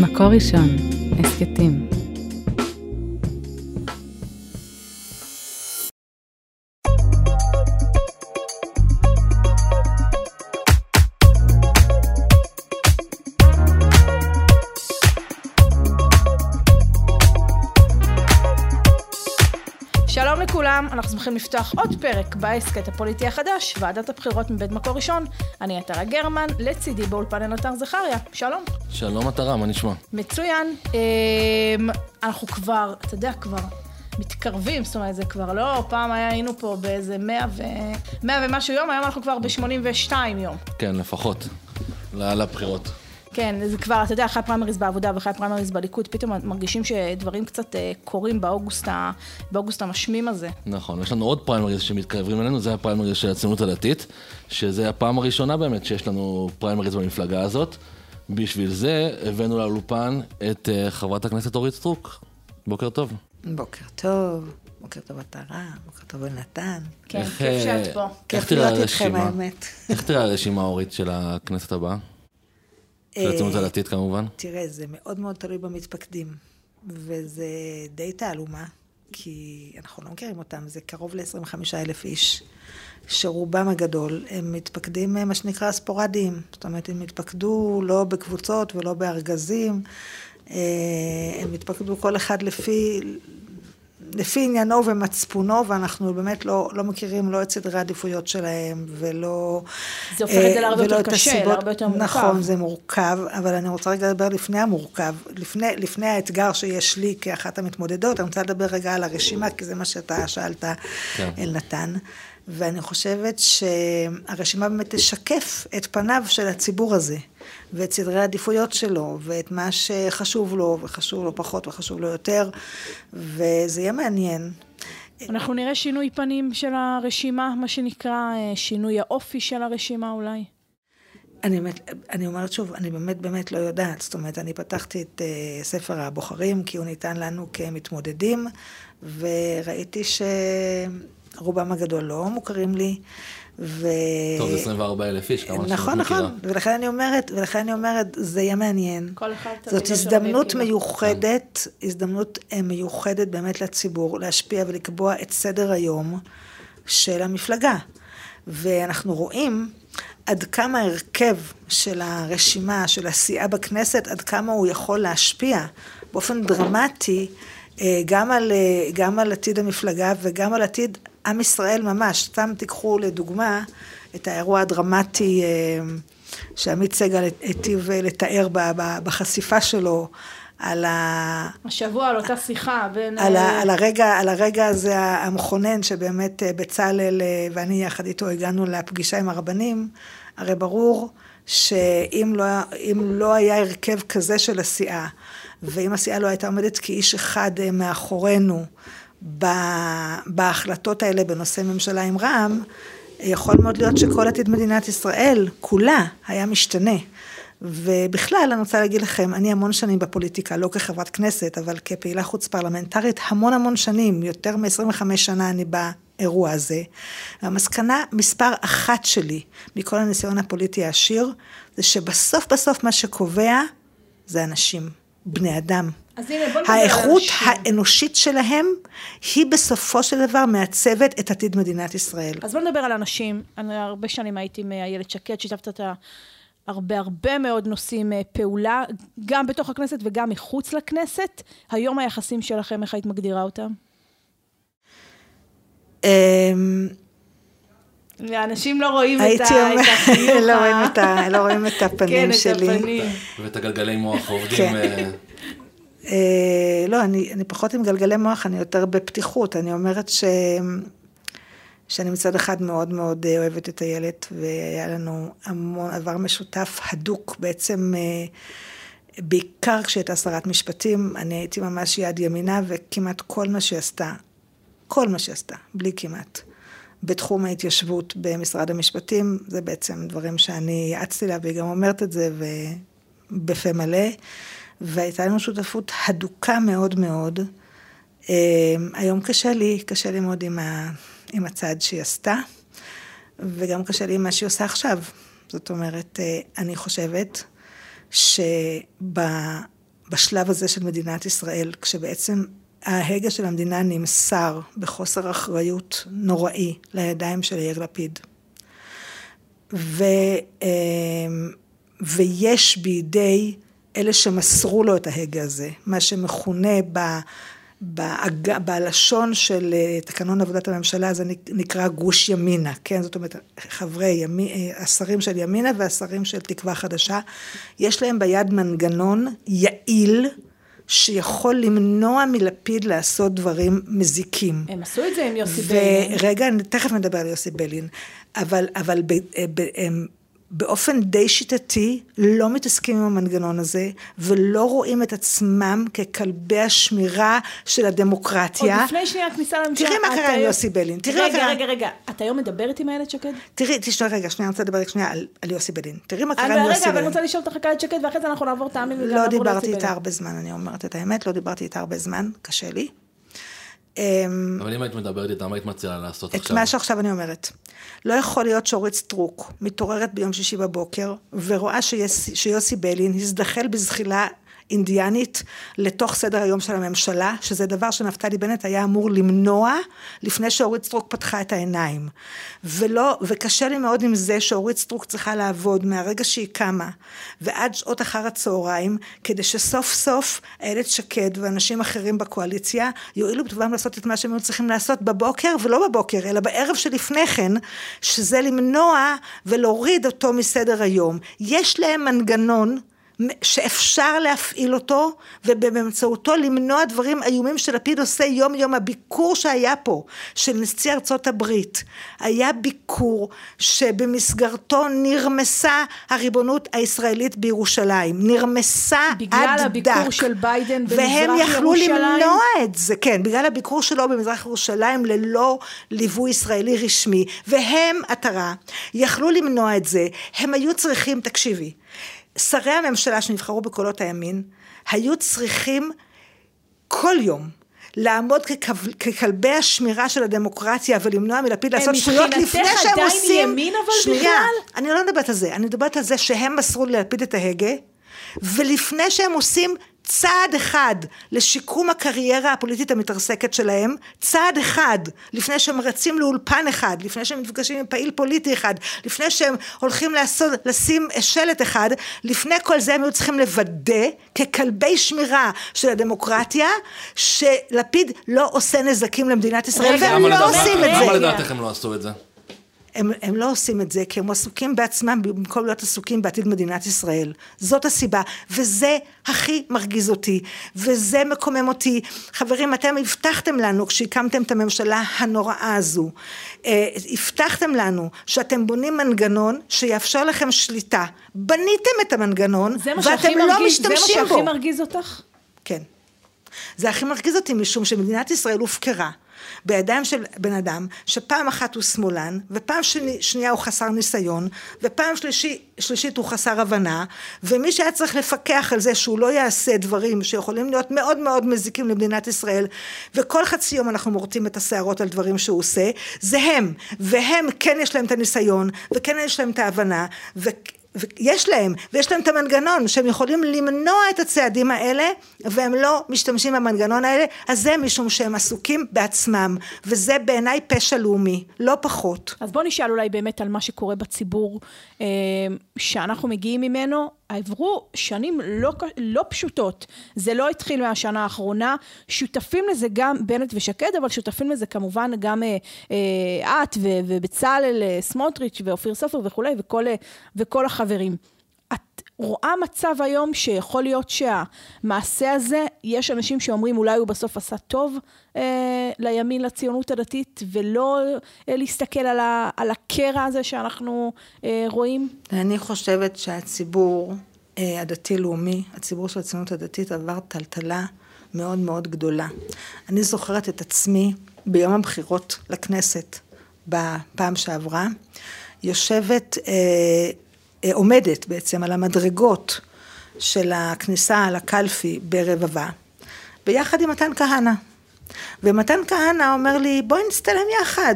מקור ראשון, הסכתים. שמחים לפתוח עוד פרק בהסכת הפוליטי החדש, ועדת הבחירות מבית מקור ראשון. אני עטרה גרמן, לצידי באולפן ענתר זכריה. שלום. שלום עטרה, מה נשמע? מצוין. אמ, אנחנו כבר, אתה יודע, כבר מתקרבים, זאת אומרת, זה כבר לא, פעם היה, היינו פה באיזה 100 ו... 100 ומשהו יום, היום אנחנו כבר ב-82 יום. כן, לפחות. לבחירות. כן, זה כבר, אתה יודע, אחרי הפריימריז בעבודה ואחרי הפריימריז בליכוד, פתאום מרגישים שדברים קצת אה, קורים באוגוסט, ה... באוגוסט המשמים הזה. נכון, יש לנו עוד פריימריז שמתקרבים אלינו, זה הפריימריז של הציונות הדתית, שזה הפעם הראשונה באמת שיש לנו פריימריז במפלגה הזאת. בשביל זה הבאנו לאולפן את אה, חברת הכנסת אורית סטרוק. בוקר טוב. בוקר טוב, בוקר טוב עטרה, בוקר טוב יונתן. כן, איך, כיף שאת אה, פה. איך כיף להיות איתכם? האמת. איך תראה הרשימה האורית של הכנסת הבאה? של הציונות אה, הדתית כמובן. תראה, זה מאוד מאוד תלוי במתפקדים, וזה די תעלומה, כי אנחנו לא מכירים אותם, זה קרוב ל-25 אלף איש, שרובם הגדול הם מתפקדים, אה, מה שנקרא, ספורדיים. זאת אומרת, הם התפקדו לא בקבוצות ולא בארגזים, אה, הם התפקדו כל אחד לפי... לפי עניינו ומצפונו, ואנחנו באמת לא, לא מכירים לא את סדרי העדיפויות שלהם, ולא... זה הופך את זה אה, להרבה יותר קשה, להרבה יותר מורכב. נכון, זה מורכב, אבל אני רוצה רגע לדבר לפני המורכב, לפני, לפני האתגר שיש לי כאחת המתמודדות, אני רוצה לדבר רגע על הרשימה, כי זה מה שאתה שאלת, כן. אלנתן. ואני חושבת שהרשימה באמת תשקף את פניו של הציבור הזה, ואת סדרי העדיפויות שלו, ואת מה שחשוב לו, וחשוב לו פחות וחשוב לו יותר, וזה יהיה מעניין. אנחנו נראה שינוי פנים של הרשימה, מה שנקרא אה, שינוי האופי של הרשימה אולי. אני, אני אומרת שוב, אני באמת באמת לא יודעת. זאת אומרת, אני פתחתי את uh, ספר הבוחרים, כי הוא ניתן לנו כמתמודדים, וראיתי שרובם הגדול לא מוכרים לי. ו... טוב, זה 24 אלף איש, כמה את נכון, מכירה? נכון, ולכן אני אומרת, ולכן אני אומרת, זה יהיה מעניין. כל אחד זאת הזדמנות. מיוחדת, הזדמנות אה, מיוחדת באמת לציבור, להשפיע ולקבוע את סדר היום של המפלגה. ואנחנו רואים עד כמה ההרכב של הרשימה, של הסיעה בכנסת, עד כמה הוא יכול להשפיע באופן דרמטי אה, גם על, אה, גם על עתיד המפלגה וגם על עתיד עם ישראל ממש. סתם תיקחו לדוגמה את האירוע הדרמטי אה, שעמית סגל היטיב אה, לתאר בחשיפה שלו על ה... השבוע על אותה שיחה בין... על, אה, ה, על, הרגע, על הרגע הזה המכונן שבאמת אה, בצלאל אה, ואני יחד איתו הגענו לפגישה עם הרבנים, הרי ברור שאם לא, לא היה הרכב כזה של הסיעה, ואם הסיעה לא הייתה עומדת כאיש אחד אה, מאחורינו בהחלטות האלה בנושא ממשלה עם רע"מ, יכול מאוד להיות שכל עתיד מדינת ישראל, כולה, היה משתנה. ובכלל, אני רוצה להגיד לכם, אני המון שנים בפוליטיקה, לא כחברת כנסת, אבל כפעילה חוץ פרלמנטרית, המון המון שנים, יותר מ-25 שנה אני באירוע הזה. והמסקנה מספר אחת שלי מכל הניסיון הפוליטי העשיר, זה שבסוף בסוף מה שקובע זה אנשים, בני אדם. אז הנה, בוא נדבר על האיכות אנשים. האנושית שלהם, היא בסופו של דבר מעצבת את עתיד מדינת ישראל. אז בוא נדבר על אנשים. אני הרבה שנים הייתי עם איילת שקד, שיתפת אותה הרבה הרבה מאוד נושאים אה, פעולה, גם בתוך הכנסת וגם מחוץ לכנסת. היום היחסים שלכם, איך היית מגדירה אותם? אמ, אנשים לא רואים את ה- את החיוך לא ה- רואים את ה- לא רואים את הפנים כן, שלי. את הפנים. ואת הגלגלי מוח עובדים... אה, לא, אני, אני פחות עם גלגלי מוח, אני יותר בפתיחות. אני אומרת ש... שאני מצד אחד מאוד מאוד אה, אוהבת את איילת, והיה לנו המון עבר משותף הדוק, בעצם אה, בעיקר כשהייתה שרת משפטים, אני הייתי ממש יד ימינה, וכמעט כל מה שהיא עשתה, כל מה שהיא עשתה, בלי כמעט, בתחום ההתיישבות במשרד המשפטים, זה בעצם דברים שאני יעצתי לה, והיא גם אומרת את זה, ובפה מלא. והייתה לנו שותפות הדוקה מאוד מאוד. אה, היום קשה לי, קשה לי מאוד עם, ה, עם הצעד שהיא עשתה, וגם קשה לי עם מה שהיא עושה עכשיו. זאת אומרת, אה, אני חושבת בשלב הזה של מדינת ישראל, כשבעצם ההגה של המדינה נמסר בחוסר אחריות נוראי לידיים של יאיר לפיד. ו, אמ, ויש בידי אלה שמסרו לו את ההגה הזה, מה שמכונה ב... בעג... בלשון של אה, תקנון עבודת הממשלה זה נקרא גוש ימינה, כן? זאת אומרת, חברי ימי... אה, השרים של ימינה והשרים של תקווה חדשה, יש להם ביד מנגנון יעיל, שיכול למנוע מלפיד לעשות דברים מזיקים. הם עשו את זה עם יוסי בלין. ורגע, תכף נדבר על יוסי בלין, אבל, אבל ב, אה, ב, הם באופן די שיטתי לא מתעסקים עם המנגנון הזה, ולא רואים את עצמם ככלבי השמירה של הדמוקרטיה. עוד לפני שנייה הכניסה לממשלה. תראי מה קרה עם יוסי בלין. תראי רגע, רגע, רגע, רגע. את היום מדברת עם איילת שקד? תראי, תשמעי רגע, שנייה, אני רוצה לדבר שנייה על, על יוסי בלין. תראי מה קרה עם יוסי בלין. רגע, אבל אני רוצה לשאול אותך על איילת שקד, ואחרי זה אנחנו נעבור תאמין וגם לא דיברתי איתה הרבה זמן, אני אומרת את האמת, לא דיברתי איתה הרבה זמן, קשה לי. אמ, אבל אם היית מדברת איתה, מה היית מציעה לעשות עכשיו? את מה שעכשיו אני אומרת. לא יכול להיות שאורית סטרוק מתעוררת ביום שישי בבוקר, ורואה שיוסי בלין הזדחל בזחילה אינדיאנית לתוך סדר היום של הממשלה, שזה דבר שנפתלי בנט היה אמור למנוע לפני שאורית סטרוק פתחה את העיניים. ולא, וקשה לי מאוד עם זה שאורית סטרוק צריכה לעבוד מהרגע שהיא קמה ועד שעות אחר הצהריים, כדי שסוף סוף איילת שקד ואנשים אחרים בקואליציה יואילו בטובם לעשות את מה שהם היו צריכים לעשות בבוקר, ולא בבוקר, אלא בערב שלפני כן, שזה למנוע ולהוריד אותו מסדר היום. יש להם מנגנון שאפשר להפעיל אותו ובאמצעותו למנוע דברים איומים שלפיד עושה יום יום. הביקור שהיה פה של נשיא ארצות הברית היה ביקור שבמסגרתו נרמסה הריבונות הישראלית בירושלים. נרמסה עד דק. בגלל הביקור של ביידן במזרח ירושלים? והם יכלו למנוע את זה, כן, בגלל הביקור שלו במזרח ירושלים ללא ליווי ישראלי רשמי. והם, עטרה, יכלו למנוע את זה. הם היו צריכים, תקשיבי, שרי הממשלה שנבחרו בקולות הימין, היו צריכים כל יום לעמוד ככל, ככלבי השמירה של הדמוקרטיה ולמנוע מלפיד לעשות שטויות לפני שהם עושים... מבחינתך עדיין ימין אבל שנייה, בכלל? אני לא מדברת על זה, אני מדברת על זה שהם מסרו ללפיד את ההגה, ולפני שהם עושים צעד אחד לשיקום הקריירה הפוליטית המתרסקת שלהם, צעד אחד לפני שהם רצים לאולפן אחד, לפני שהם נפגשים עם פעיל פוליטי אחד, לפני שהם הולכים לעשות, לשים שלט אחד, לפני כל זה הם היו צריכים לוודא ככלבי שמירה של הדמוקרטיה, שלפיד לא עושה נזקים למדינת ישראל, והם לא עושים את זה. למה לדעתך הם לא עשו את זה? הם, הם לא עושים את זה כי הם עסוקים בעצמם במקום להיות עסוקים בעתיד מדינת ישראל. זאת הסיבה, וזה הכי מרגיז אותי, וזה מקומם אותי. חברים, אתם הבטחתם לנו כשהקמתם את הממשלה הנוראה הזו, אה, הבטחתם לנו שאתם בונים מנגנון שיאפשר לכם שליטה. בניתם את המנגנון, ואתם לא מרגיז, משתמשים בו. זה מה שהכי מרגיז אותך? כן. זה הכי מרגיז אותי משום שמדינת ישראל הופקרה. בידיים של בן אדם שפעם אחת הוא שמאלן ופעם שני, שנייה הוא חסר ניסיון ופעם שלישי, שלישית הוא חסר הבנה ומי שהיה צריך לפקח על זה שהוא לא יעשה דברים שיכולים להיות מאוד מאוד מזיקים למדינת ישראל וכל חצי יום אנחנו מורטים את השערות על דברים שהוא עושה זה הם. והם כן יש להם את הניסיון וכן יש להם את ההבנה ו... ויש להם, ויש להם את המנגנון שהם יכולים למנוע את הצעדים האלה והם לא משתמשים במנגנון האלה, אז זה משום שהם עסוקים בעצמם וזה בעיניי פשע לאומי, לא פחות. אז בוא נשאל אולי באמת על מה שקורה בציבור אה, שאנחנו מגיעים ממנו, עברו שנים לא, לא פשוטות, זה לא התחיל מהשנה האחרונה, שותפים לזה גם בנט ושקד, אבל שותפים לזה כמובן גם אה, אה, את ובצלאל אה, סמוטריץ' ואופיר סופר וכולי וכל, אה, וכל החברים. את רואה מצב היום שיכול להיות שהמעשה הזה, יש אנשים שאומרים אולי הוא בסוף עשה טוב אה, לימין, לציונות הדתית, ולא אה, להסתכל על, ה, על הקרע הזה שאנחנו אה, רואים? אני חושבת שהציבור אה, הדתי-לאומי, הציבור של הציונות הדתית עבר טלטלה מאוד מאוד גדולה. אני זוכרת את עצמי ביום הבחירות לכנסת בפעם שעברה, יושבת אה, עומדת בעצם על המדרגות של הכניסה לקלפי ברבבה, ביחד עם מתן כהנא. ומתן כהנא אומר לי, בואי נצטלם יחד.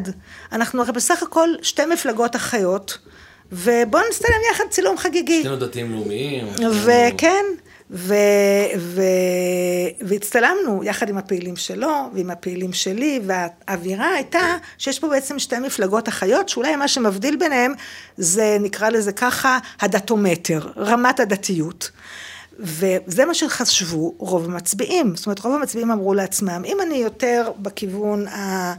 אנחנו הרי בסך הכל שתי מפלגות אחיות, ובואי נצטלם יחד צילום חגיגי. שנינו דתיים לאומיים. וכן, ו, ו, והצטלמנו יחד עם הפעילים שלו ועם הפעילים שלי, והאווירה הייתה שיש פה בעצם שתי מפלגות אחיות, שאולי מה שמבדיל ביניהם זה, נקרא לזה ככה, הדתומטר, רמת הדתיות. וזה מה שחשבו רוב המצביעים. זאת אומרת, רוב המצביעים אמרו לעצמם, אם אני יותר בכיוון ה...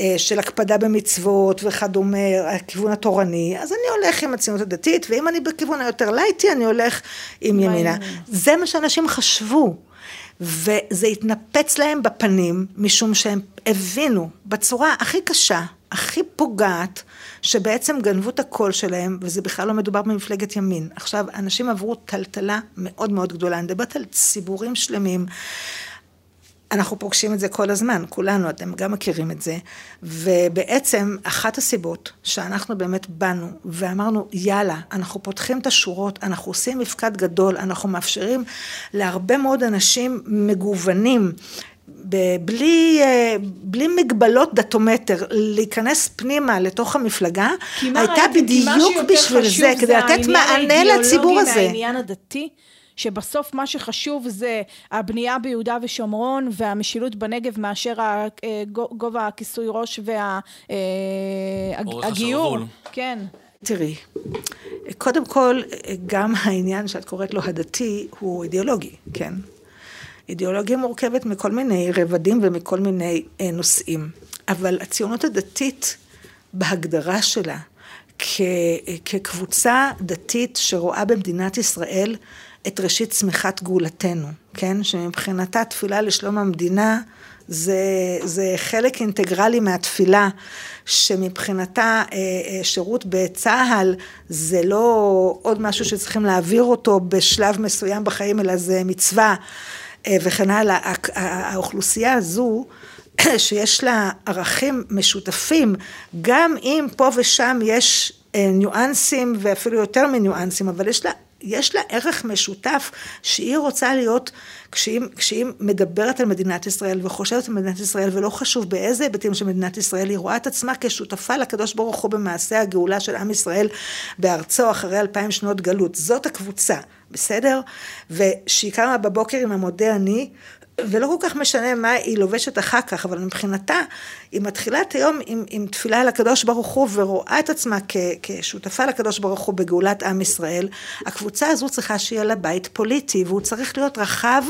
אה, של הקפדה במצוות וכדומה, הכיוון התורני, אז אני הולך עם הציונות הדתית, ואם אני בכיוון היותר לייטי, אני הולך עם ימינה. זה מה שאנשים חשבו. וזה התנפץ להם בפנים, משום שהם הבינו בצורה הכי קשה, הכי פוגעת, שבעצם גנבו את הקול שלהם, וזה בכלל לא מדובר במפלגת ימין. עכשיו, אנשים עברו טלטלה מאוד מאוד גדולה, אני מדברת על ציבורים שלמים. אנחנו פוגשים את זה כל הזמן, כולנו, אתם גם מכירים את זה. ובעצם, אחת הסיבות שאנחנו באמת באנו ואמרנו, יאללה, אנחנו פותחים את השורות, אנחנו עושים מפקד גדול, אנחנו מאפשרים להרבה מאוד אנשים מגוונים. בלי, אה, בלי מגבלות דתומטר, להיכנס פנימה לתוך המפלגה, הייתה בדיוק בשביל זה, כדי לתת מענה לציבור הזה. מהעניין הדתי, שבסוף מה שחשוב זה הבנייה ביהודה ושומרון והמשילות בנגב מאשר אה, גובה הכיסוי ראש והגיור. כן. תראי, קודם כל, גם העניין שאת קוראת לו הדתי הוא אידיאולוגי, כן? אידיאולוגיה מורכבת מכל מיני רבדים ומכל מיני אה, נושאים. אבל הציונות הדתית, בהגדרה שלה, כ, כקבוצה דתית שרואה במדינת ישראל את ראשית צמיחת גאולתנו, כן? שמבחינתה תפילה לשלום המדינה זה, זה חלק אינטגרלי מהתפילה, שמבחינתה אה, אה, שירות בצה"ל זה לא עוד משהו שצריכים להעביר אותו בשלב מסוים בחיים, אלא זה מצווה. אה, וכן הלאה, האוכלוסייה הזו שיש לה ערכים משותפים, גם אם פה ושם יש אה, ניואנסים ואפילו יותר מניואנסים, אבל יש לה, יש לה ערך משותף שהיא רוצה להיות, כשהיא, כשהיא מדברת על מדינת ישראל וחושבת על מדינת ישראל ולא חשוב באיזה היבטים של מדינת ישראל, היא רואה את עצמה כשותפה לקדוש ברוך הוא במעשה הגאולה של עם ישראל בארצו אחרי אלפיים שנות גלות. זאת הקבוצה. בסדר? ושהיא קמה בבוקר עם המודה אני, ולא כל כך משנה מה היא לובשת אחר כך, אבל מבחינתה, היא מתחילה את היום עם, עם תפילה לקדוש ברוך הוא, ורואה את עצמה כ, כשותפה לקדוש ברוך הוא בגאולת עם ישראל. הקבוצה הזו צריכה שיהיה לה בית פוליטי, והוא צריך להיות רחב,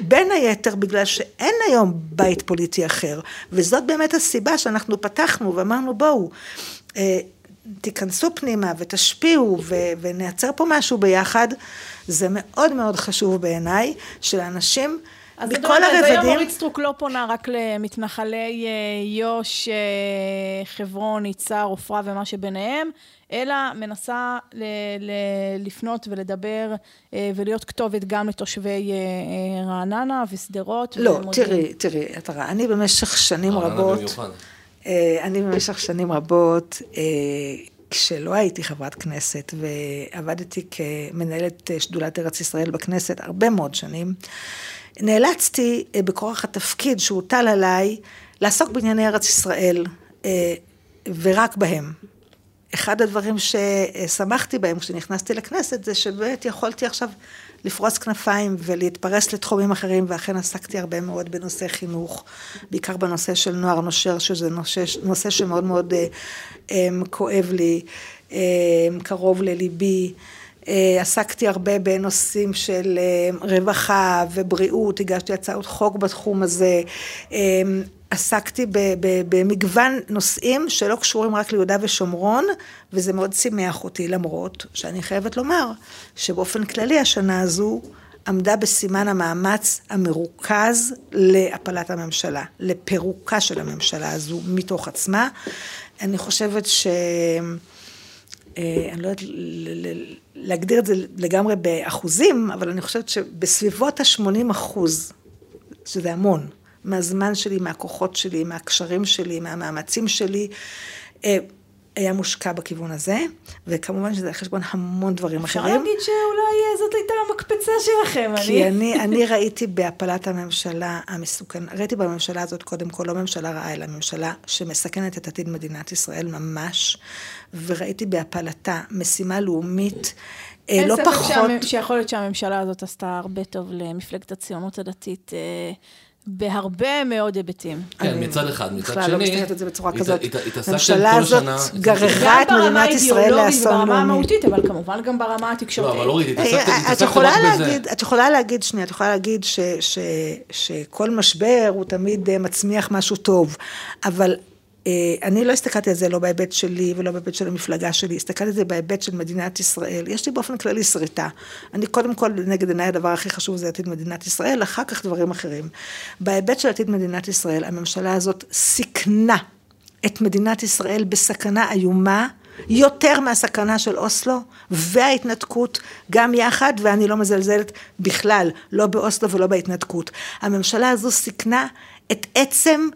בין היתר בגלל שאין היום בית פוליטי אחר. וזאת באמת הסיבה שאנחנו פתחנו ואמרנו, בואו, אה, תיכנסו פנימה ותשפיעו ו- ונייצר פה משהו ביחד, זה מאוד מאוד חשוב בעיניי, שלאנשים מכל הרבדים... אז היום אורית סטרוק לא פונה רק למתנחלי אה, יו"ש, אה, חברון, יצהר, עופרה ומה שביניהם, אלא מנסה ל- ל- לפנות ולדבר אה, ולהיות כתובת גם לתושבי רעננה ושדרות. לא, תראי, תראי, את רואה, אני במשך שנים רבות... אה, אני במשך שנים רבות, אה, כשלא הייתי חברת כנסת ועבדתי כמנהלת שדולת ארץ ישראל בכנסת הרבה מאוד שנים, נאלצתי אה, בכורח התפקיד שהוטל עליי לעסוק בענייני ארץ ישראל ורק בהם. אחד הדברים ששמחתי בהם כשנכנסתי לכנסת זה שבאמת יכולתי עכשיו לפרוס כנפיים ולהתפרס לתחומים אחרים, ואכן עסקתי הרבה מאוד בנושא חינוך, בעיקר בנושא של נוער נושר, שזה נושא, נושא שמאוד מאוד אה, אה, כואב לי, אה, קרוב לליבי. אה, עסקתי הרבה בנושאים של אה, רווחה ובריאות, הגשתי הצעות חוק בתחום הזה. אה, עסקתי במגוון נושאים שלא קשורים רק ליהודה ושומרון, וזה מאוד שימח אותי, למרות שאני חייבת לומר שבאופן כללי השנה הזו עמדה בסימן המאמץ המרוכז להפלת הממשלה, לפירוקה של הממשלה הזו מתוך עצמה. אני חושבת ש... אה, אני לא יודעת להגדיר את זה לגמרי באחוזים, אבל אני חושבת שבסביבות ה-80 אחוז, שזה המון, מהזמן שלי, מהכוחות שלי, מהקשרים שלי, מהמאמצים שלי, אה, היה מושקע בכיוון הזה, וכמובן שזה על חשבון המון דברים אפשר אחרים. אפשר להגיד שאולי אה, זאת הייתה המקפצה שלכם, אני... כי אני, אני ראיתי בהפלת הממשלה המסוכנת, ראיתי בממשלה הזאת קודם כל לא ממשלה רעה, אלא ממשלה שמסכנת את עתיד מדינת ישראל ממש, וראיתי בהפלתה משימה לאומית אה, לא פחות... אין ספק שיכול להיות שהממשלה הזאת עשתה הרבה טוב למפלגת הציונות הדתית. אה, בהרבה מאוד היבטים. כן, מצד אחד, מצד שני... בכלל לא מסתכלת את זה בצורה כזאת. הממשלה הזאת גררה את מדינת ישראל וברמה לאסון לאומי. המהותית, אבל כמובן גם ברמה לא, התקשורתית. אבל אורית, התעסקתם אה, את התעסקתם יכולה רק בזה. להגיד, את יכולה להגיד, שנייה, את יכולה להגיד ש, ש, שכל משבר הוא תמיד אה, מצמיח משהו טוב, אבל אה, אני לא הסתכלתי על זה לא בהיבט שלי ולא בהיבט של המפלגה שלי, הסתכלתי על זה בהיבט של מדינת ישראל. יש לי באופן כללי שריטה. אני קודם כל, נגד עיניי הדבר הכי חשוב זה עתיד מדינת ישראל, אחר כך דברים אחרים. בהיבט של עתיד מדינת ישראל, הממשלה הזאת סיכנה את מדינת ישראל בסכנה איומה, יותר מהסכנה של אוסלו וההתנתקות, גם יחד, ואני לא מזלזלת בכלל, לא באוסלו ולא בהתנתקות. הממשלה הזו סיכנה את עצם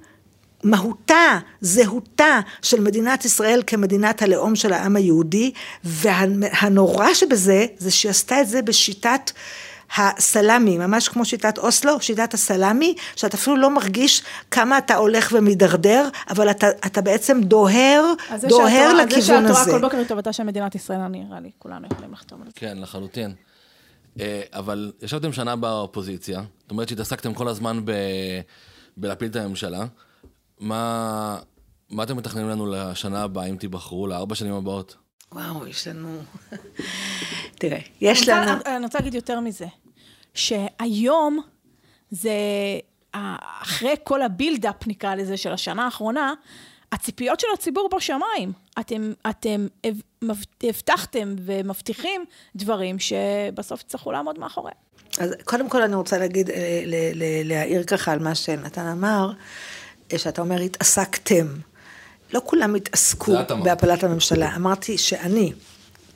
מהותה, זהותה של מדינת ישראל כמדינת הלאום של העם היהודי, והנורא שבזה, זה שהיא עשתה את זה בשיטת הסלאמי, ממש כמו שיטת אוסלו, שיטת הסלאמי, שאתה אפילו לא מרגיש כמה אתה הולך ומידרדר, אבל אתה, אתה בעצם דוהר, אז דוהר שאת רואה- לכיוון זה שאת רואה הזה. כל בוקר את טובתה של מדינת ישראל, נראה לי, כולנו יכולים לחתום על זה. כן, לחלוטין. אה, אבל ישבתם שנה באופוזיציה, זאת אומרת שהתעסקתם כל הזמן ב... בלהפיל את הממשלה. מה... מה אתם מתכננים לנו לשנה הבאה, אם תיבחרו, לארבע שנים הבאות? וואו, יש לנו... תראה, יש אני רוצה- לנו... אני רוצה להגיד יותר מזה, שהיום זה, אחרי כל הבילדאפ נקרא לזה של השנה האחרונה, הציפיות של הציבור בשמיים. אתם, אתם הבטחתם ומבטיחים דברים שבסוף יצטרכו לעמוד מאחוריהם. אז קודם כל אני רוצה להגיד, אה, להעיר ככה על מה שנתן אמר, שאתה אומר, התעסקתם. לא כולם התעסקו. בהפלת הממשלה. אמרתי שאני,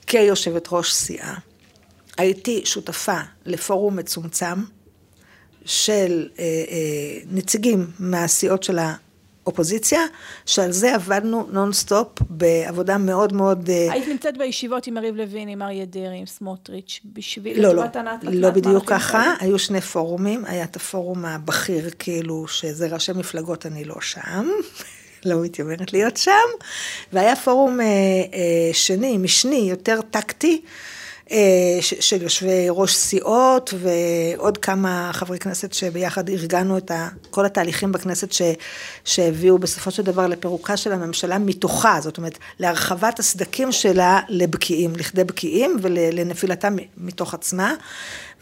כיושבת ראש סיעה, הייתי שותפה לפורום מצומצם של אה, אה, נציגים מהסיעות של האופוזיציה, שעל זה עבדנו נונסטופ בעבודה מאוד מאוד... אה, היית נמצאת בישיבות עם יריב לוין, עם אריה דרעי, עם סמוטריץ', בשביל... לא, לא, לא בדיוק ככה? היו שני פורומים, היה את הפורום הבכיר, כאילו, שזה ראשי מפלגות, אני לא שם, לא מתיימרת להיות שם, והיה פורום אה, אה, שני, משני, יותר טקטי, של יושבי ראש סיעות ועוד כמה חברי כנסת שביחד ארגנו את כל התהליכים בכנסת ש, שהביאו בסופו של דבר לפירוקה של הממשלה מתוכה, זאת אומרת להרחבת הסדקים שלה לבקיעים, לכדי בקיעים ולנפילתה מתוך עצמה.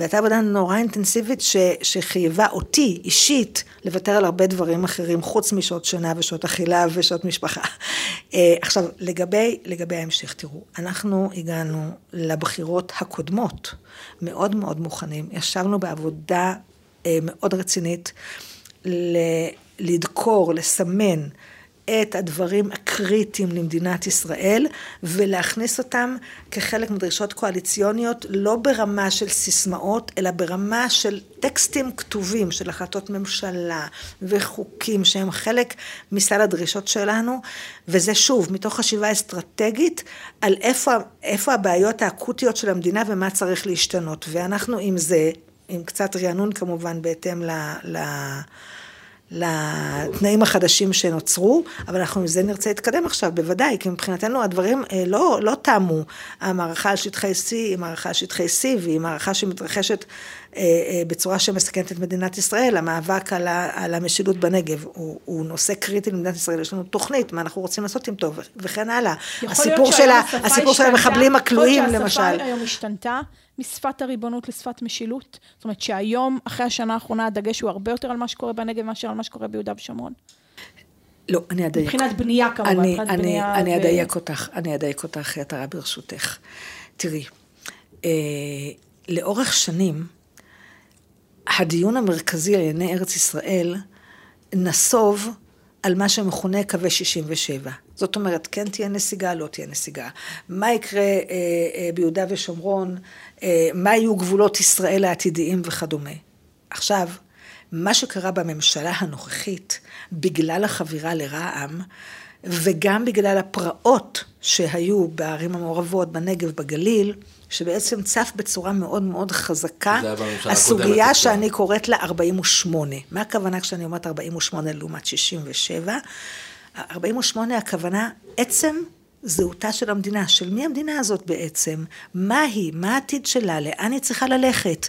והייתה עבודה נורא אינטנסיבית ש, שחייבה אותי אישית לוותר על הרבה דברים אחרים חוץ משעות שינה ושעות אכילה ושעות משפחה. אה, עכשיו לגבי, לגבי ההמשך, תראו, אנחנו הגענו לבחירות הקודמות מאוד מאוד מוכנים, ישבנו בעבודה אה, מאוד רצינית לדקור, לסמן את הדברים הקריטיים למדינת ישראל ולהכניס אותם כחלק מדרישות קואליציוניות, לא ברמה של סיסמאות, אלא ברמה של טקסטים כתובים של החלטות ממשלה וחוקים שהם חלק מסל הדרישות שלנו, וזה שוב, מתוך חשיבה אסטרטגית על איפה, איפה הבעיות האקוטיות של המדינה ומה צריך להשתנות. ואנחנו עם זה, עם קצת רענון כמובן בהתאם ל... ל לתנאים החדשים שנוצרו, אבל אנחנו עם זה נרצה להתקדם עכשיו, בוודאי, כי מבחינתנו הדברים אה, לא, לא תמו. המערכה על שטחי C היא מערכה על שטחי C, והיא מערכה שמתרחשת אה, אה, בצורה שמסכנת את מדינת ישראל. המאבק על, ה, על המשילות בנגב הוא, הוא נושא קריטי למדינת ישראל, יש לנו תוכנית, מה אנחנו רוצים לעשות עם טוב, וכן הלאה. הסיפור של, הסיפור של המחבלים הכלואים, יכול להיות למשל. שהשפה היום השתנתה משפת הריבונות לשפת משילות? זאת אומרת שהיום, אחרי השנה האחרונה, הדגש הוא הרבה יותר על מה שקורה בנגב מאשר על מה שקורה ביהודה ושומרון. לא, אני אדייק. מבחינת בנייה כמובן, אני, אני, בנייה אני ו- אדייק אותך, אני אדייק אותך, יתרה ברשותך. תראי, אה, לאורך שנים, הדיון המרכזי על ענייני ארץ ישראל נסוב על מה שמכונה קווי 67. זאת אומרת, כן תהיה נסיגה, לא תהיה נסיגה. מה יקרה אה, אה, ביהודה ושומרון, אה, מה יהיו גבולות ישראל העתידיים וכדומה. עכשיו, מה שקרה בממשלה הנוכחית, בגלל החבירה לרע"מ, וגם בגלל הפרעות שהיו בערים המעורבות, בנגב, בגליל, שבעצם צף בצורה מאוד מאוד חזקה, הסוגיה שאני קוראת לה 48. מה הכוונה כשאני אומרת 48 לעומת 67? 48 הכוונה עצם זהותה של המדינה, של מי המדינה הזאת בעצם, מה היא, מה העתיד שלה, לאן היא צריכה ללכת.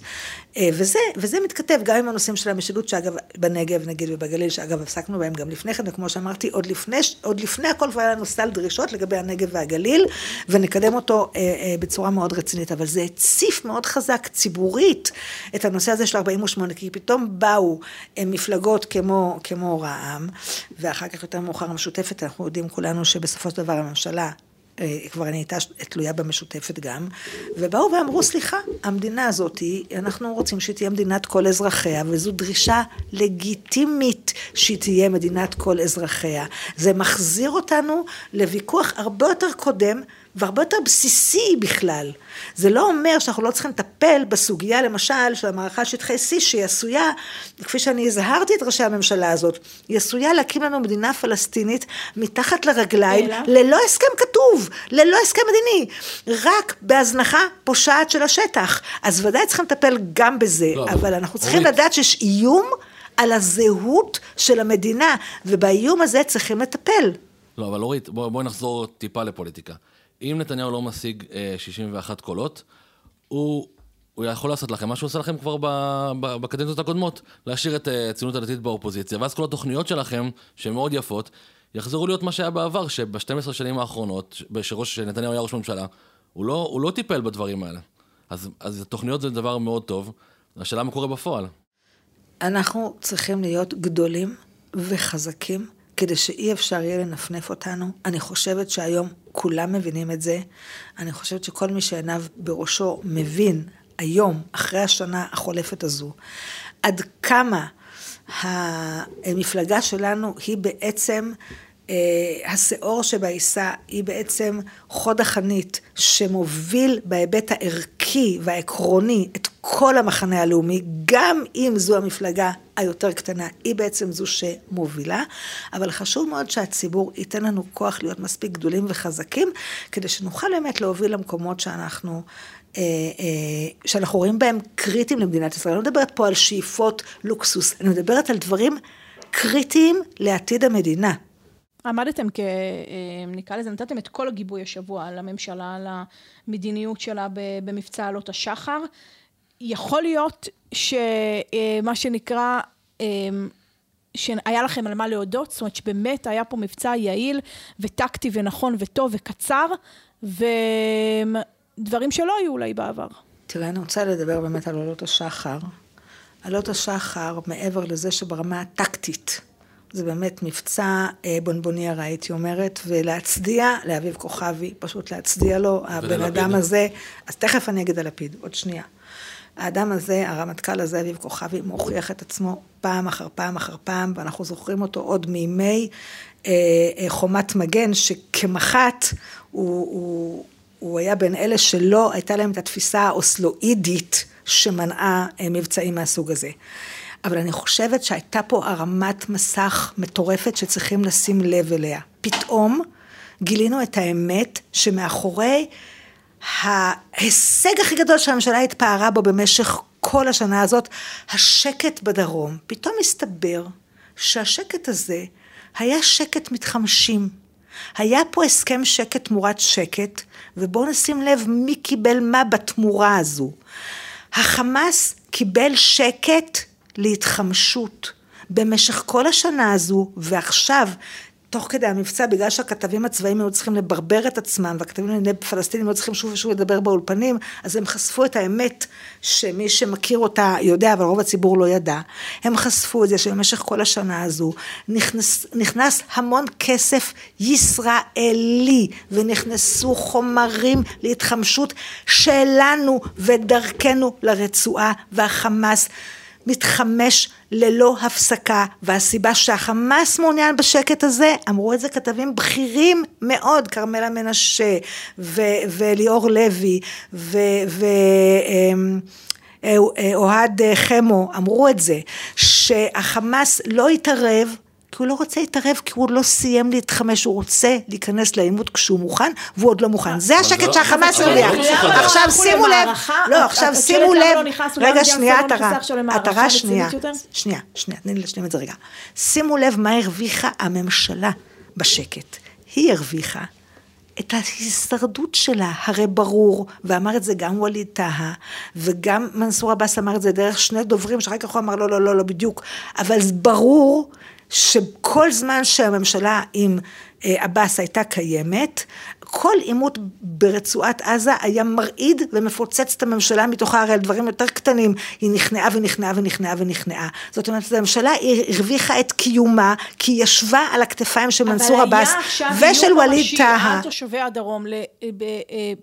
אה, וזה, וזה מתכתב גם עם הנושאים של המשילות, שאגב, בנגב נגיד ובגליל, שאגב עסקנו בהם גם לפני כן, וכמו שאמרתי, עוד לפני, עוד לפני הכל כבר היה לנו סל דרישות לגבי הנגב והגליל, ונקדם אותו אה, אה, בצורה מאוד רצינית, אבל זה הציף מאוד חזק ציבורית את הנושא הזה של 48, כי פתאום באו אה, מפלגות כמו, כמו רע"מ, ואחר כך יותר מאוחר המשותפת, אנחנו יודעים כולנו שבסופו של דבר הממשלה אה, כבר נהייתה תלויה במשותפת גם, ובאו ואמרו, סליחה, המדינה הזאת, אנחנו רוצים שהיא תהיה מדינת כל אזרחיה, וזו דרישה לגיטימית שהיא תהיה מדינת כל אזרחיה. זה מחזיר אותנו לוויכוח הרבה יותר קודם. והרבה יותר בסיסי בכלל. זה לא אומר שאנחנו לא צריכים לטפל בסוגיה, למשל, של המערכה שטחי C, שהיא עשויה, כפי שאני הזהרתי את ראשי הממשלה הזאת, היא עשויה להקים לנו מדינה פלסטינית מתחת לרגליים, אלא? ללא הסכם כתוב, ללא הסכם מדיני, רק בהזנחה פושעת של השטח. אז ודאי צריכים לטפל גם בזה, לא, אבל אנחנו צריכים אורית. לדעת שיש איום על הזהות של המדינה, ובאיום הזה צריכים לטפל. לא, אבל אורית, בואי בוא נחזור טיפה לפוליטיקה. אם נתניהו לא משיג אה, 61 קולות, הוא, הוא יכול לעשות לכם מה שהוא עושה לכם כבר בקדנציות הקודמות, להשאיר את אה, הציונות הדתית באופוזיציה, ואז כל התוכניות שלכם, שהן מאוד יפות, יחזרו להיות מה שהיה בעבר, שב-12 שנים האחרונות, שראש, היה ראש ממשלה, הוא לא, הוא לא טיפל בדברים האלה. אז, אז התוכניות זה דבר מאוד טוב, השאלה מה קורה בפועל. אנחנו צריכים להיות גדולים וחזקים, כדי שאי אפשר יהיה לנפנף אותנו. אני חושבת שהיום כולם מבינים את זה. אני חושבת שכל מי שעיניו בראשו מבין היום, אחרי השנה החולפת הזו, עד כמה המפלגה שלנו היא בעצם אה, השאור שבעיסה היא בעצם חוד החנית שמוביל בהיבט הערכי והעקרוני את כל המחנה הלאומי, גם אם זו המפלגה היותר קטנה, היא בעצם זו שמובילה, אבל חשוב מאוד שהציבור ייתן לנו כוח להיות מספיק גדולים וחזקים, כדי שנוכל באמת להוביל למקומות שאנחנו... אה, אה, שאנחנו רואים בהם קריטיים למדינת ישראל. אני לא מדברת פה על שאיפות לוקסוס, אני מדברת על דברים קריטיים לעתיד המדינה. עמדתם כ... אה, נקרא לזה, נתתם את כל הגיבוי השבוע לממשלה, למדיניות שלה במבצע עלות השחר. יכול להיות שמה שנקרא, אה, שהיה לכם על מה להודות, זאת אומרת שבאמת היה פה מבצע יעיל וטקטי ונכון וטוב וקצר, ודברים שלא היו אולי בעבר. תראה, אני רוצה לדבר באמת על עולות השחר. עולות השחר, מעבר לזה שברמה הטקטית, זה באמת מבצע אה, בונבוניירה, הייתי אומרת, ולהצדיע לאביב כוכבי, פשוט להצדיע לו, הבן. אדם הזה, אז תכף אני אגיד על לפיד, עוד שנייה. האדם הזה, הרמטכ"ל הזה, אביב כוכבי, מוכיח את עצמו פעם אחר פעם אחר פעם, ואנחנו זוכרים אותו עוד מימי אה, אה, חומת מגן, שכמח"ט הוא, הוא, הוא היה בין אלה שלא הייתה להם את התפיסה האוסלואידית שמנעה אה, מבצעים מהסוג הזה. אבל אני חושבת שהייתה פה הרמת מסך מטורפת שצריכים לשים לב אליה. פתאום גילינו את האמת שמאחורי ההישג הכי גדול שהממשלה התפארה בו במשך כל השנה הזאת, השקט בדרום. פתאום הסתבר שהשקט הזה היה שקט מתחמשים. היה פה הסכם שקט תמורת שקט, ובואו נשים לב מי קיבל מה בתמורה הזו. החמאס קיבל שקט להתחמשות במשך כל השנה הזו, ועכשיו, תוך כדי המבצע, בגלל שהכתבים הצבאיים היו צריכים לברבר את עצמם, והכתבים לענייני פלסטינים היו צריכים שוב ושוב לדבר באולפנים, אז הם חשפו את האמת שמי שמכיר אותה יודע, אבל רוב הציבור לא ידע. הם חשפו את זה שבמשך כל השנה הזו נכנס, נכנס המון כסף ישראלי, ונכנסו חומרים להתחמשות שלנו ודרכנו לרצועה, והחמאס מתחמש ללא הפסקה, והסיבה שהחמאס מעוניין בשקט הזה, אמרו את זה כתבים בכירים מאוד, כרמלה מנשה ו- וליאור לוי ואוהד חמו, אמרו את זה, שהחמאס לא התערב כי הוא לא רוצה להתערב, כי הוא לא סיים להתחמש, הוא רוצה להיכנס לעימות כשהוא מוכן, והוא עוד לא מוכן. זה השקט לא- שהחמאס הרוויח. לא. עכשיו שימו לב, לא, עכשיו שימו לב, לא רגע, שנייה, לא עטרה, עטרה שנייה? שנייה, שנייה, תני לי להשלים את זה רגע. שימו לב מה הרוויחה הממשלה בשקט. היא הרוויחה את ההישרדות שלה, הרי ברור, ואמר את זה גם ווליד טאהא, וגם מנסור עבאס אמר את זה דרך שני דוברים, שאחר כך הוא אמר לא, לא, לא, לא בדיוק, אבל ברור שכל זמן שהממשלה עם אה, עבאס הייתה קיימת, כל עימות ברצועת עזה היה מרעיד ומפוצץ את הממשלה מתוכה, הרי על דברים יותר קטנים, היא נכנעה ונכנעה ונכנעה ונכנעה. זאת אומרת, הממשלה הרוויחה את קיומה, כי היא ישבה על הכתפיים של מנסור עבאס אבל היה עכשיו ושל איום ווליד ממשי טאהא. על תושבי הדרום אה,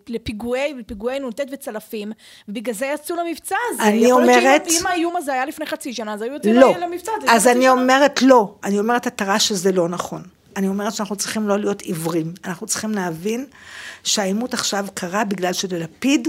לפיגועי, לפיגועי נ"ט וצלפים, ובגלל זה יצאו למבצע הזה. אני יכול להיות אומרת- שאם אם האיום הזה היה לפני חצי שנה, אז היו יוצאים לא. למבצע הזה. אז אני. אומרת לא. אני אומרת עטרה שזה לא נכון. אני אומרת שאנחנו צריכים לא להיות עיוורים. אנחנו צריכים להבין שהעימות עכשיו קרה בגלל שללפיד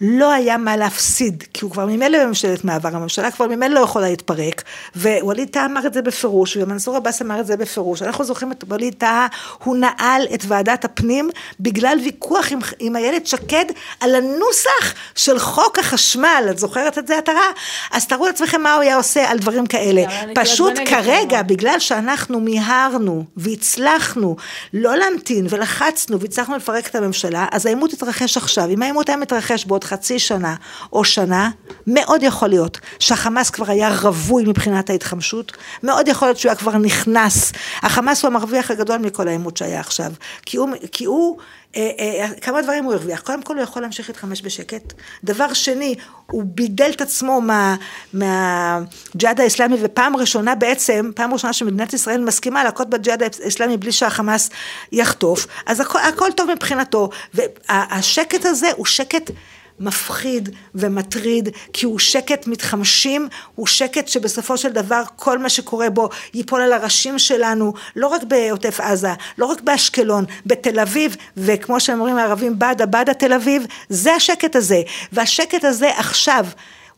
לא היה מה להפסיד, כי הוא כבר ממילא בממשלת מעבר, הממשלה כבר ממילא לא יכולה להתפרק, ווליד טאה אמר את זה בפירוש, ומנסור עבאס אמר את זה בפירוש. אנחנו זוכרים את ווליד טאה, הוא נעל את ועדת הפנים בגלל ויכוח עם, עם איילת שקד על הנוסח של חוק החשמל, את זוכרת את זה, עטרה? אז תארו לעצמכם מה הוא היה עושה על דברים כאלה. פשוט כרגע. בגלל שאנחנו מיהרנו והצלחנו לא להמתין ולחצנו והצלחנו לפרק את הממשלה, אז העימות התרחש עכשיו. אם העימות היה מתרחש בעוד חצי שנה או שנה, מאוד יכול להיות שהחמאס כבר היה רווי מבחינת ההתחמשות, מאוד יכול להיות שהוא היה כבר נכנס. החמאס הוא המרוויח הגדול מכל העימות שהיה עכשיו. כי הוא, כי הוא אה, אה, כמה דברים הוא הרוויח. קודם כל הוא יכול להמשיך להתחמש בשקט. דבר שני, הוא בידל את עצמו מה, מהג'יהאד האסלאמי, ופעם ראשונה בעצם, פעם ראשונה שמדינת ישראל מסכימה להכות בג'יהאד האסלאמי בלי שהחמאס יחטוף, אז הכל, הכל טוב מבחינתו. והשקט הזה הוא שקט... מפחיד ומטריד, כי הוא שקט מתחמשים, הוא שקט שבסופו של דבר כל מה שקורה בו ייפול על הראשים שלנו, לא רק בעוטף עזה, לא רק באשקלון, בתל אביב, וכמו שאומרים הערבים, בדה בדה תל אביב, זה השקט הזה. והשקט הזה עכשיו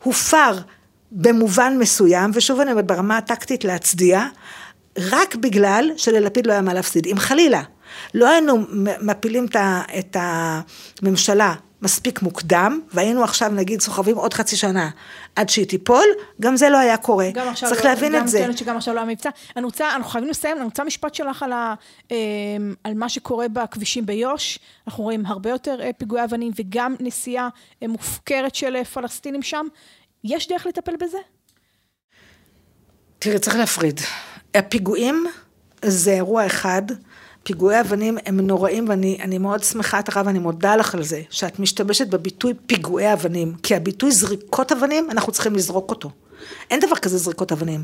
הופר במובן מסוים, ושוב אני אומרת ברמה הטקטית להצדיע, רק בגלל שללפיד לא היה מה להפסיד. אם חלילה לא היינו מפילים את הממשלה מספיק מוקדם, והיינו עכשיו נגיד סוחבים עוד חצי שנה עד שהיא תיפול, גם זה לא היה קורה. גם עכשיו צריך לא, להבין גם את זה. טוענת שגם עכשיו לא היה מבצע. אני רוצה, אנחנו חייבים לסיים, אני רוצה משפט שלך על, ה, אה, על מה שקורה בכבישים ביו"ש. אנחנו רואים הרבה יותר אה, פיגועי אבנים וגם נסיעה אה, מופקרת של אה, פלסטינים שם. יש דרך לטפל בזה? תראי, צריך להפריד. הפיגועים זה אירוע אחד, פיגועי אבנים הם נוראים, ואני אני מאוד שמחה, את הרב, ואני מודה לך על זה, שאת משתמשת בביטוי פיגועי אבנים, כי הביטוי זריקות אבנים, אנחנו צריכים לזרוק אותו. אין דבר כזה זריקות אבנים.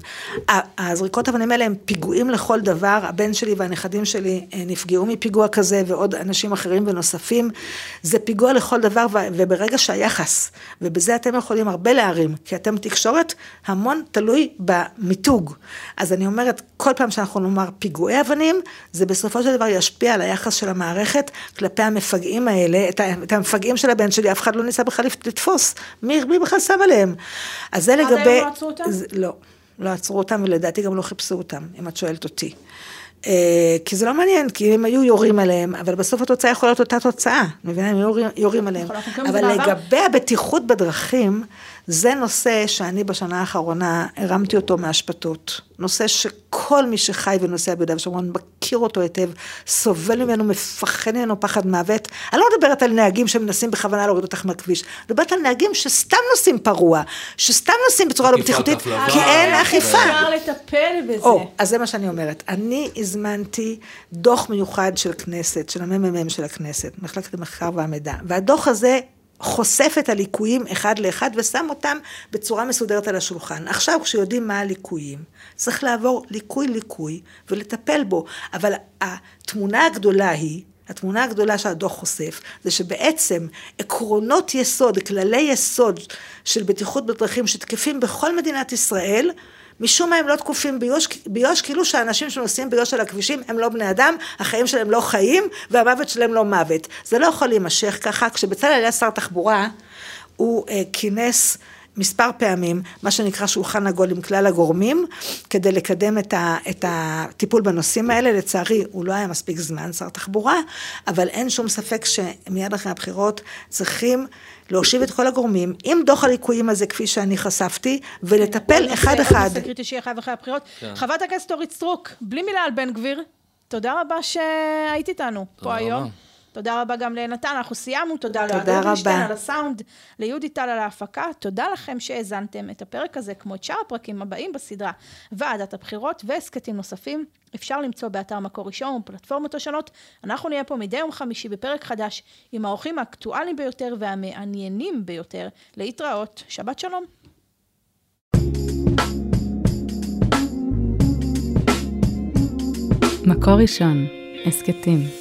הזריקות אבנים האלה הם פיגועים לכל דבר, הבן שלי והנכדים שלי אה, נפגעו מפיגוע כזה, ועוד אנשים אחרים ונוספים. זה פיגוע לכל דבר, וברגע שהיחס, ובזה אתם יכולים הרבה להרים, כי אתם תקשורת, המון תלוי במיתוג. אז אני אומרת, כל פעם שאנחנו נאמר פיגועי אבנים, זה בסופו של דבר ישפיע על היחס של המערכת כלפי המפגעים האלה, את, המפגעים של הבן שלי, אף אחד לא ניסה בכלל לתפוס. מי, מי בכלל שם עליהם? אז זה לגבי... לא עצרו אותם? זה- לא, לא עצרו אותם, ולדעתי גם לא חיפשו אותם, אם את שואלת אותי. אה, כי זה לא מעניין, כי הם היו יורים עליהם, אבל בסוף התוצאה יכולה להיות אותה תוצאה, מבינה? הם יורים, יורים עליהם. אבל לגבי הבטיחות בדרכים, זה נושא שאני בשנה האחרונה הרמתי אותו מהשפטות. נושא שכל מי שחי ונוסע ביהודה ושומרון מכיר אותו היטב, סובל ממנו, מפחד ממנו פחד מוות. אני לא מדברת על נהגים שמנסים בכוונה להוריד אותך מהכביש, אני מדברת על נהגים שסתם נוסעים פרוע, שסתם נוסעים בצורה לא בטיחותית. כי אין אה, אכיפה. אפשר לטפל בזה. או, אז זה מה שאני אומרת. אני הזמנתי דוח מיוחד של כנסת, של הממ"מ של הכנסת, מחלקת המחקר והמידע, והדוח הזה חושף את הליקויים אחד לאחד ושם אותם בצורה מסודרת על השולחן. עכשיו, כשיודעים מה הליקויים, צריך לעבור ליקוי-ליקוי ולטפל בו. אבל התמונה הגדולה היא, התמונה הגדולה שהדוח חושף, זה שבעצם עקרונות יסוד, כללי יסוד של בטיחות בדרכים שתקפים בכל מדינת ישראל, משום מה הם לא תקופים ביו"ש, ביו"ש כאילו שהאנשים שנוסעים ביו"ש על הכבישים הם לא בני אדם, החיים שלהם לא חיים והמוות שלהם לא מוות. זה לא יכול להימשך ככה. כשבצלאל היה שר תחבורה, הוא אה, כינס מספר פעמים, מה שנקרא שולחן עגול עם כלל הגורמים, כדי לקדם את, ה, את הטיפול בנושאים האלה. לצערי, הוא לא היה מספיק זמן, שר תחבורה, אבל אין שום ספק שמיד אחרי הבחירות צריכים להושיב את כל הגורמים עם דוח הליקויים הזה, כפי שאני חשפתי, ולטפל אחד-אחד. זה קריטי שיהיה חייב אחרי הבחירות. חברת הכנסת אורית סטרוק, בלי מילה על בן גביר, תודה רבה שהיית איתנו פה היום. תודה רבה גם לנתן, אנחנו סיימנו, תודה לאוהד אדלשטיין על הסאונד, ליהודי טל על ההפקה, תודה לכם שהאזנתם את הפרק הזה, כמו את שאר הפרקים הבאים בסדרה, ועדת הבחירות והסכתים נוספים, אפשר למצוא באתר מקור ראשון ובפלטפורמות השונות. אנחנו נהיה פה מדי יום חמישי בפרק חדש, עם האורחים האקטואליים ביותר והמעניינים ביותר, להתראות, שבת שלום. מקור ראשון, הסכתים.